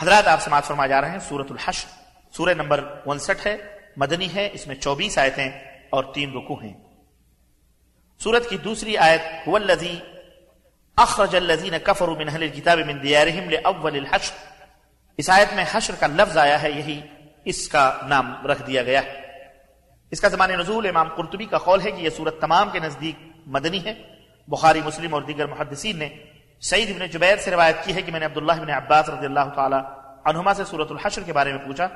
حضرات، آپ سماعت فرما جا رہے ہیں سورت الحشر۔ سورہ نمبر انسٹھ ہے، مدنی ہے، اس میں چوبیس آیتیں اور تین رکو ہیں۔ سورت کی دوسری آیت، هو الذي اخرج الذين كفروا من اهل الكتاب من ديارهم لاول الحشر۔ اس آیت میں حشر کا لفظ آیا ہے، یہی اس کا نام رکھ دیا گیا۔ ہے اس کا زمان نزول امام قرطبی کا قول ہے کہ یہ سورت تمام کے نزدیک مدنی ہے۔ بخاری، مسلم اور دیگر محدثین نے سعید ابن جبیر سے روایت کی ہے کہ میں نے عبداللہ ابن عباس رضی اللہ تعالی عنہما سے سورت الحشر کے بارے میں پوچھا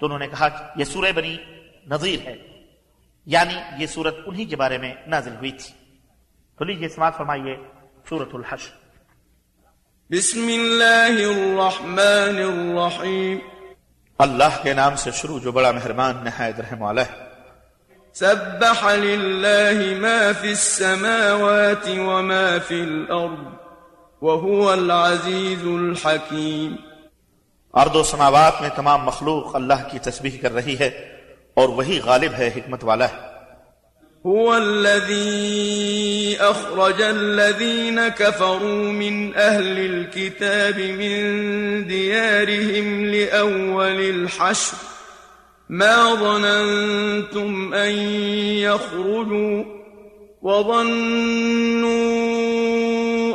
تو انہوں نے کہا کہ یہ سورہ بنی نظیر ہے۔ یعنی یہ سورت انہی کے بارے میں نازل ہوئی تھی۔ تو لیجیے سماعت فرمائیے سورت الحشر۔ بسم اللہ الرحمن الرحیم۔ اللہ کے نام سے شروع جو بڑا مہربان نہایت رحم والا ہے۔ سبح لله ما في السماوات وما في الأرض وهو العزيز الحكيم. أرض و سماوات میں تمام مخلوق اللہ کی تسبیح کر رہی ہے اور وہی غالب ہے حکمت والا ہے۔ هو الذي أخرج الذين كفروا من أهل الكتاب من ديارهم لأول الحشر. ما ظننتم أن يخرجوا وظنوا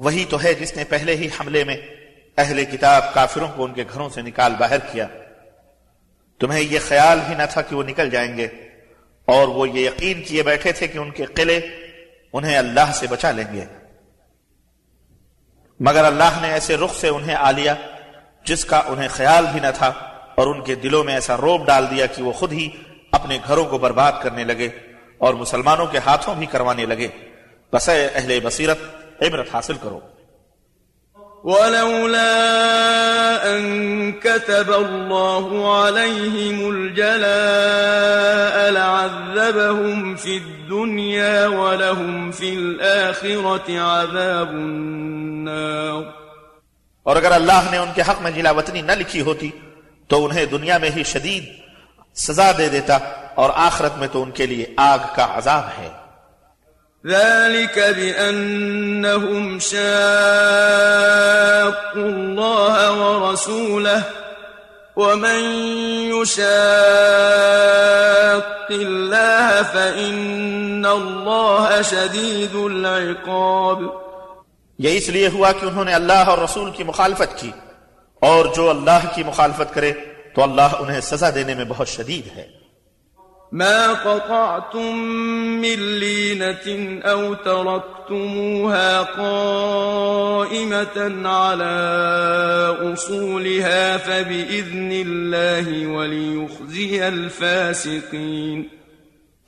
وہی تو ہے جس نے پہلے ہی حملے میں اہل کتاب کافروں کو ان کے گھروں سے نکال باہر کیا۔ تمہیں یہ خیال بھی نہ تھا کہ وہ نکل جائیں گے۔ اور وہ یہ یقین کیے بیٹھے تھے کہ ان کے قلعے انہیں اللہ سے بچا لیں گے۔ مگر اللہ نے ایسے رخ سے انہیں آ لیا جس کا انہیں خیال بھی نہ تھا اور ان کے دلوں میں ایسا روب ڈال دیا کہ وہ خود ہی اپنے گھروں کو برباد کرنے لگے اور مسلمانوں کے ہاتھوں بھی کروانے لگے۔ بس اہل بصیرت عبرت حاصل کرو۔ ولولا أن كتب الله عليهم الجلاء لعذبهم في الدنيا ولهم في الآخرة عذاب النار۔ اور اگر اللہ نے ان کے حق میں جلا وطنی نہ لکھی ہوتی تو انہیں دنیا میں ہی شدید سزا دے دیتا اور آخرت میں تو ان کے لیے آگ کا عذاب ہے۔ ذلك بأنهم شاقوا الله ورسوله ومن يشاق الله فإن الله شديد العقاب. یہ اس لیے ہوا کہ انہوں نے اللہ اور رسول کی مخالفت کی اور جو اللہ کی مخالفت کرے تو اللہ انہیں سزا دینے میں بہت شدید ہے۔ ما قطعتم من لينة أو تركتموها قائمة على أصولها فبإذن الله وليخزي الفاسقين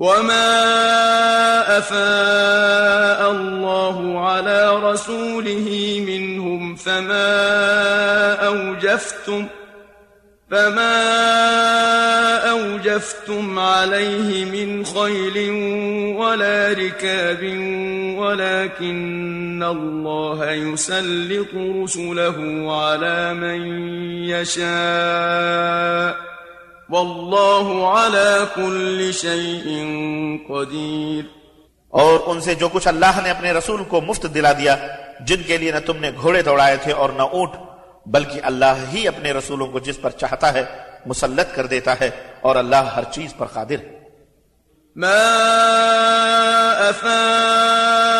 وما أفاء الله على رسوله منهم فما أوجفتم فما أوجفتم عليه من خيل ولا ركاب ولكن الله يسلط رسله على من يشاء واللہ على كل شيء قدیر۔ اور ان سے جو کچھ اللہ نے اپنے رسول کو مفت دلا دیا جن کے لیے نہ تم نے گھوڑے دوڑائے تھے اور نہ اونٹ بلکہ اللہ ہی اپنے رسولوں کو جس پر چاہتا ہے مسلط کر دیتا ہے اور اللہ ہر چیز پر قادر۔ ہے ما أفاء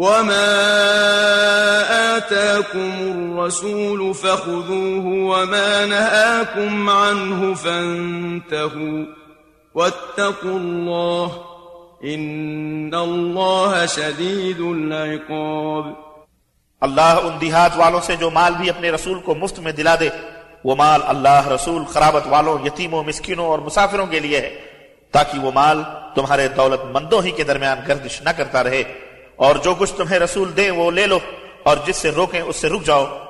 وما آتاكم الرسول فخذوه وما نهاكم عنه فانتهوا واتقوا الله إن الله شديد العقاب اللہ ان دیہات والوں سے جو مال بھی اپنے رسول کو مفت میں دلا دے، وہ مال اللہ رسول، خرابت والوں، یتیموں، مسکینوں اور مسافروں کے لیے ہے، تاکہ وہ مال تمہارے دولت مندوں ہی کے درمیان گردش نہ کرتا رہے۔ اور جو کچھ تمہیں رسول دیں وہ لے لو اور جس سے روکیں اس سے رک جاؤ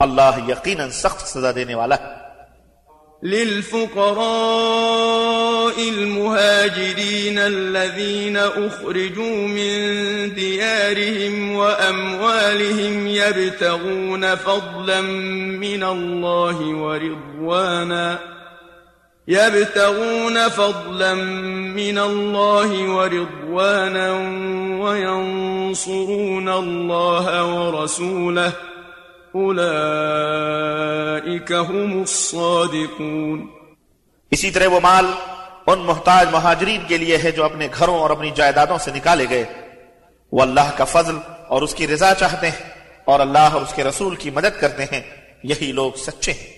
اللہ یقیناً سخت سزا دینے والا ہے للفقراء المهاجرين الذين أخرجوا من ديارهم وأموالهم يبتغون فضلا من الله ورضوانا يبتغون فضلا من الله ورضوانا وينصرون الله ورسوله. أولئك هم الصادقون. اسی طرح وہ مال ان محتاج مہاجرین کے لیے ہے جو اپنے گھروں اور اپنی جائیدادوں سے نکالے گئے۔ وہ اللہ کا فضل اور اس کی رضا چاہتے ہیں اور اللہ اور اس کے رسول کی مدد کرتے ہیں۔ یہی لوگ سچے ہیں۔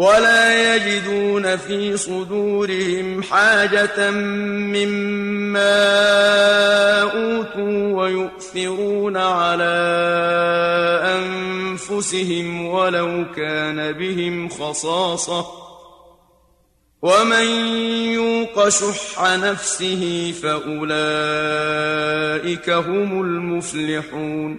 ولا يجدون في صدورهم حاجة مما أوتوا ويؤثرون على أنفسهم ولو كان بهم خصاصة. ومن يوق شح نفسه فأولئك هم المفلحون.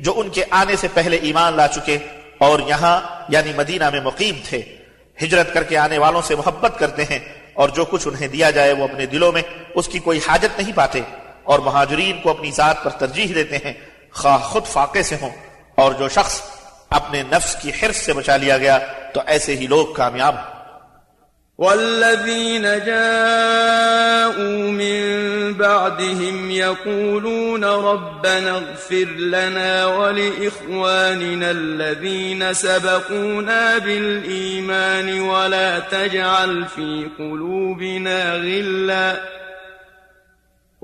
جو ان کے آنے سے پہلے ایمان لا چکے اور یہاں یعنی مدینہ میں مقیم تھے۔ ہجرت کر کے آنے والوں سے محبت کرتے ہیں اور جو کچھ انہیں دیا جائے وہ اپنے دلوں میں اس کی کوئی حاجت نہیں پاتے اور مہاجرین کو اپنی ذات پر ترجیح دیتے ہیں۔ خواہ خود فاقے سے ہوں اور جو شخص اپنے نفس کی حرص سے بچا لیا گیا تو ایسے ہی لوگ کامیاب ہیں والذين جاءوا من بعدهم يقولون ربنا اغفر لنا ولإخواننا الذين سبقونا بالإيمان ولا تجعل في قلوبنا غلاً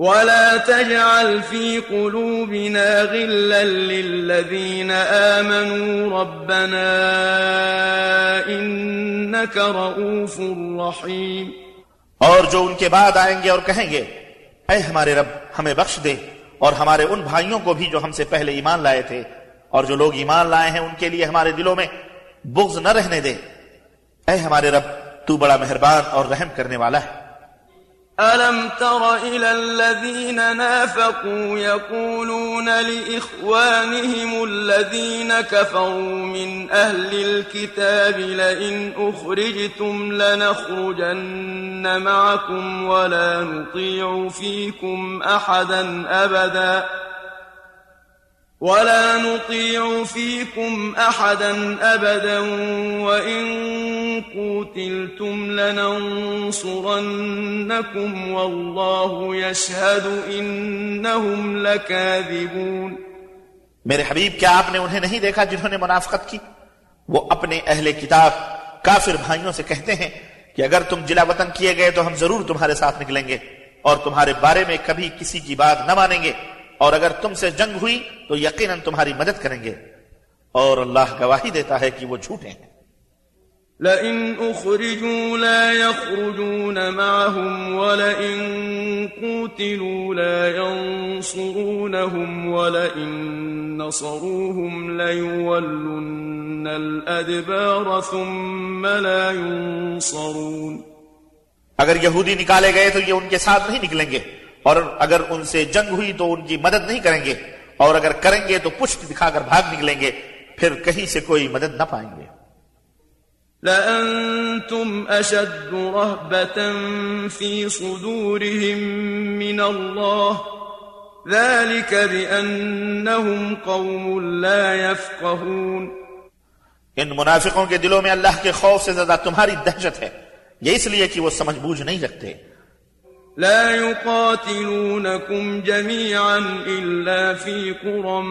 ولا تجعل في قلوبنا غلا للذين آمنوا ربنا إنك رؤوف رحيم اور جو ان کے بعد آئیں گے اور کہیں گے، اے ہمارے رب، ہمیں بخش دے اور ہمارے ان بھائیوں کو بھی جو ہم سے پہلے ایمان لائے تھے اور جو لوگ ایمان لائے ہیں ان کے لیے ہمارے دلوں میں بغض نہ رہنے دے۔ اے ہمارے رب، تو بڑا مہربان اور رحم کرنے والا ہے۔ ألم تر إلى الذين نافقوا يقولون لإخوانهم الذين كفروا من أهل الكتاب لئن أخرجتم لنخرجن معكم ولا نطيع فيكم أحدا أبداً ولا نطيع فيكم أحدا أبدا وإن قوتلتم لننصرنكم والله يشهد إنهم لكاذبون میرے حبیب، کیا آپ نے انہیں نہیں دیکھا جنہوں نے منافقت کی؟ وہ اپنے اہل کتاب، کافر بھائیوں سے کہتے ہیں کہ اگر تم جلا وطن کیے گئے تو ہم ضرور تمہارے ساتھ نکلیں گے اور تمہارے بارے میں کبھی کسی کی بات نہ مانیں گے اور اگر تم سے جنگ ہوئی تو یقیناً تمہاری مدد کریں گے اور اللہ گواہی دیتا ہے کہ وہ جھوٹے ہیں۔ لئن اخرجوا لا يخرجون معهم ولئن قوتلوا لا ينصرونهم ولئن نصروهم ليولن الادبار ثم لا ينصرون اگر یہودی نکالے گئے تو یہ ان کے ساتھ نہیں نکلیں گے اور اگر ان سے جنگ ہوئی تو ان کی مدد نہیں کریں گے اور اگر کریں گے تو پشت دکھا کر بھاگ نکلیں گے، پھر کہیں سے کوئی مدد نہ پائیں گے۔ لأنتم أشد رهبة في صدورهم من الله. ذلك بأنهم قوم لا يفقهون. إن منافقوں کے دلوں میں اللہ کے خوف سے زیادہ تمہاری دہشت ہے یہ اس لیے کہ وہ سمجھ بوجھ نہیں رکھتے لا يقاتلونكم جميعا إلا في قرى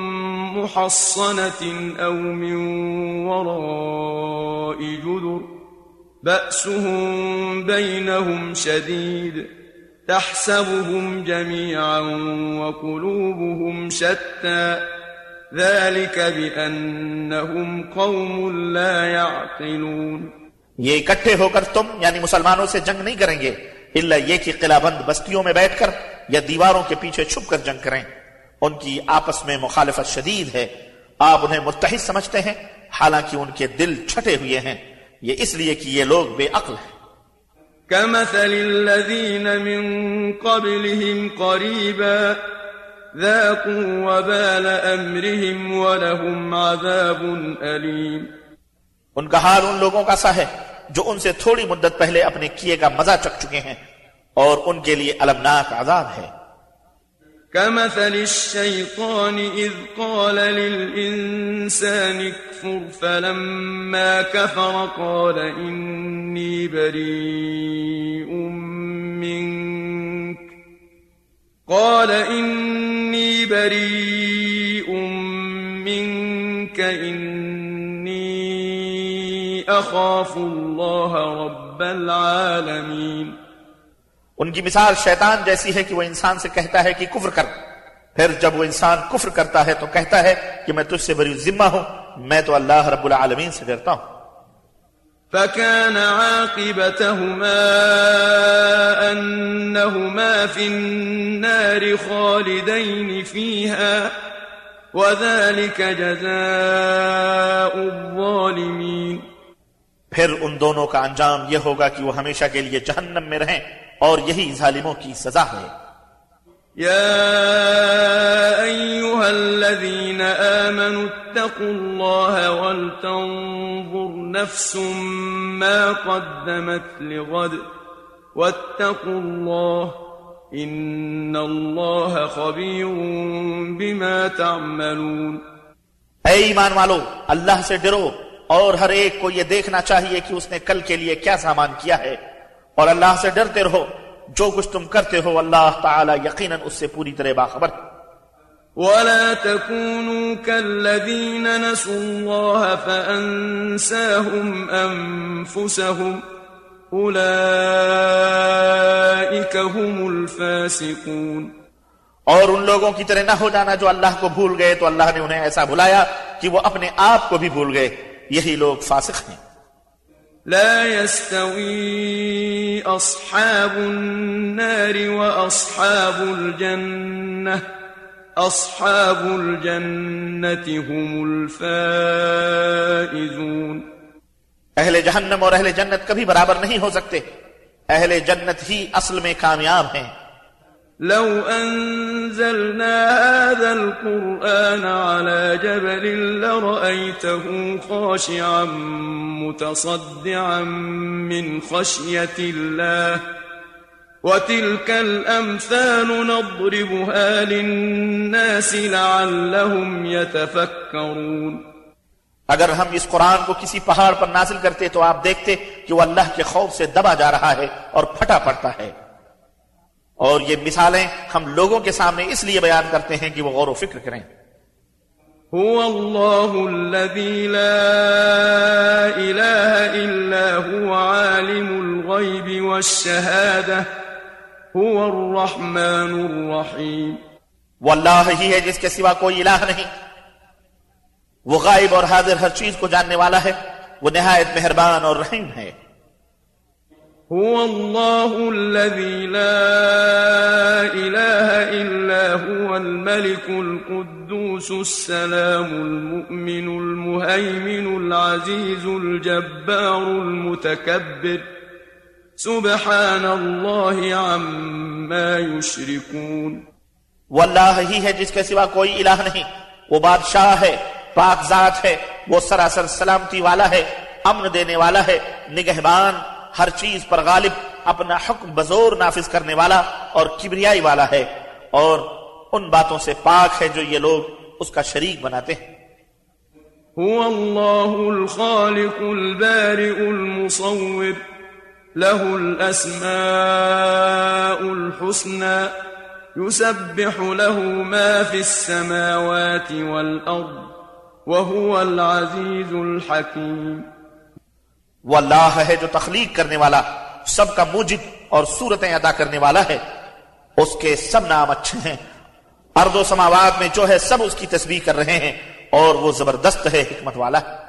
محصنة أو من وراء جدر. بأسهم بينهم شديد. تحسبهم جميعا وقلوبهم شتى. ذلك بأنهم قوم لا يعقلون. یہ اکٹھے ہو کر تم یعنی مسلمانوں سے جنگ نہیں کریں گے. اللہ یہ کہ قلعہ بند بستیوں میں بیٹھ کر یا دیواروں کے پیچھے چھپ کر جنگ کریں۔ ان کی آپس میں مخالفت شدید ہے۔ آپ انہیں متحد سمجھتے ہیں حالانکہ ان کے دل چھٹے ہوئے ہیں۔ یہ اس لیے کہ یہ لوگ بے عقل ہیں۔ كمثل الذين من قبلهم قريبا ذاقوا وبال أمرهم ولهم عذاب أليم۔ ان کا حال ان لوگوں کا سا ہے۔ جو ان سے تھوڑی مدت پہلے اپنے کیے کا مزہ چک چکے ہیں اور ان کے لیے المناک عذاب ہے۔ كمثل الشيطان إذ قال للإنسان اكفر فلما كفر قال إني بريء منك قال إني بريء أخاف الله رب العالمين. ان کی مثال شیطان جیسی ہے کہ وہ انسان سے کہتا ہے کہ کفر کر۔ پھر جب وہ انسان کفر کرتا ہے تو کہتا ہے کہ میں تجھ سے بری ذمہ ہوں میں تو اللہ رب العالمین سے ڈرتا ہوں۔ فكان عاقبتهما أنهما في النار خالدين فيها وذلك جزاء الظالمين. پھر ان دونوں کا انجام یہ ہوگا کہ وہ ہمیشہ کے لیے جہنم میں رہیں اور یہی ظالموں کی سزا ہے۔ يا أيها الذين آمنوا اتقوا الله ولتنظر نفس ما قدمت لغد واتقوا الله إن الله خبير بما تعملون۔ اے ایمان والو اللہ سے ڈرو۔ اور ہر ایک کو یہ دیکھنا چاہیے کہ اس نے کل کے لیے کیا سامان کیا ہے۔ اور اللہ سے ڈرتے رہو۔ جو کچھ تم کرتے ہو اللہ تعالی یقیناً اس سے پوری طرح باخبر۔ ولا تكونوا كالذين نسوا الله فأنساهم أنفسهم أولئك هم الفاسقون۔ اور ان لوگوں کی طرح نہ ہو جانا جو اللہ کو بھول گئے تو اللہ نے انہیں ایسا بھلایا کہ وہ اپنے آپ کو بھی بھول گئے۔ یہی لوگ فاسق ہیں۔ لا يستوي أصحاب النار وأصحاب الجنة أصحاب الجنة هم الفائزون۔ اہل جہنم اور اہل جنت کبھی برابر نہیں ہو سکتے۔ اہل جنت ہی اصل میں کامیاب ہیں۔ لو أنزلنا هذا القرآن على جبل لرأيته خاشعا متصدعا من خشية الله وتلك الأمثال نضربها للناس لعلهم يتفكرون اگر ہم اس قرآن کو کسی پہاڑ پر نازل کرتے تو آپ دیکھتے کہ وہ اللہ کے خوف سے دبا جا رہا ہے اور پھٹا پڑتا ہے۔ اور یہ مثالیں ہم لوگوں کے سامنے اس لیے بیان کرتے ہیں کہ وہ غور و فکر کریں۔ هو الله الذي لا إله إلا هو عالم الغيب والشهادة. هو الرحمن الرحيم. وہ اللہ ہی ہے جس کے سوا کوئی الہ نہیں۔ وہ غائب اور حاضر ہر چیز کو جاننے والا ہے۔ وہ نہایت مہربان اور رحیم ہے۔ هو الله الذي لا إله إلا هو الملك القدوس السلام المؤمن المهيمن العزيز الجبار المتكبر. سبحان الله عما يشركون. وہ اللہ ہی ہے جس کے سوا کوئی الہ نہیں. وہ بادشاہ ہے پاک ذات ہے وہ سراسر سلامتی والا ہے امن دینے والا ہے نگہبان ہر چیز پر غالب، اپنا حکم بزور نافذ کرنے والا اور کبریائی والا ہے اور ان باتوں سے پاک ہے جو یہ لوگ اس کا شریک بناتے ہیں۔ هو الله الخالق البارئ المصور، له الأسماء الحسنى، يسبح له ما في السماوات والأرض، وهو العزيز الحكيم۔ وہ اللہ ہے جو تخلیق کرنے والا، سب کا موجد اور صورتیں ادا کرنے والا ہے۔ اس کے سب نام اچھے ہیں۔ ارض و سماوات میں جو ہے سب اس کی تسبیح کر رہے ہیں اور وہ زبردست ہے حکمت والا۔ ہے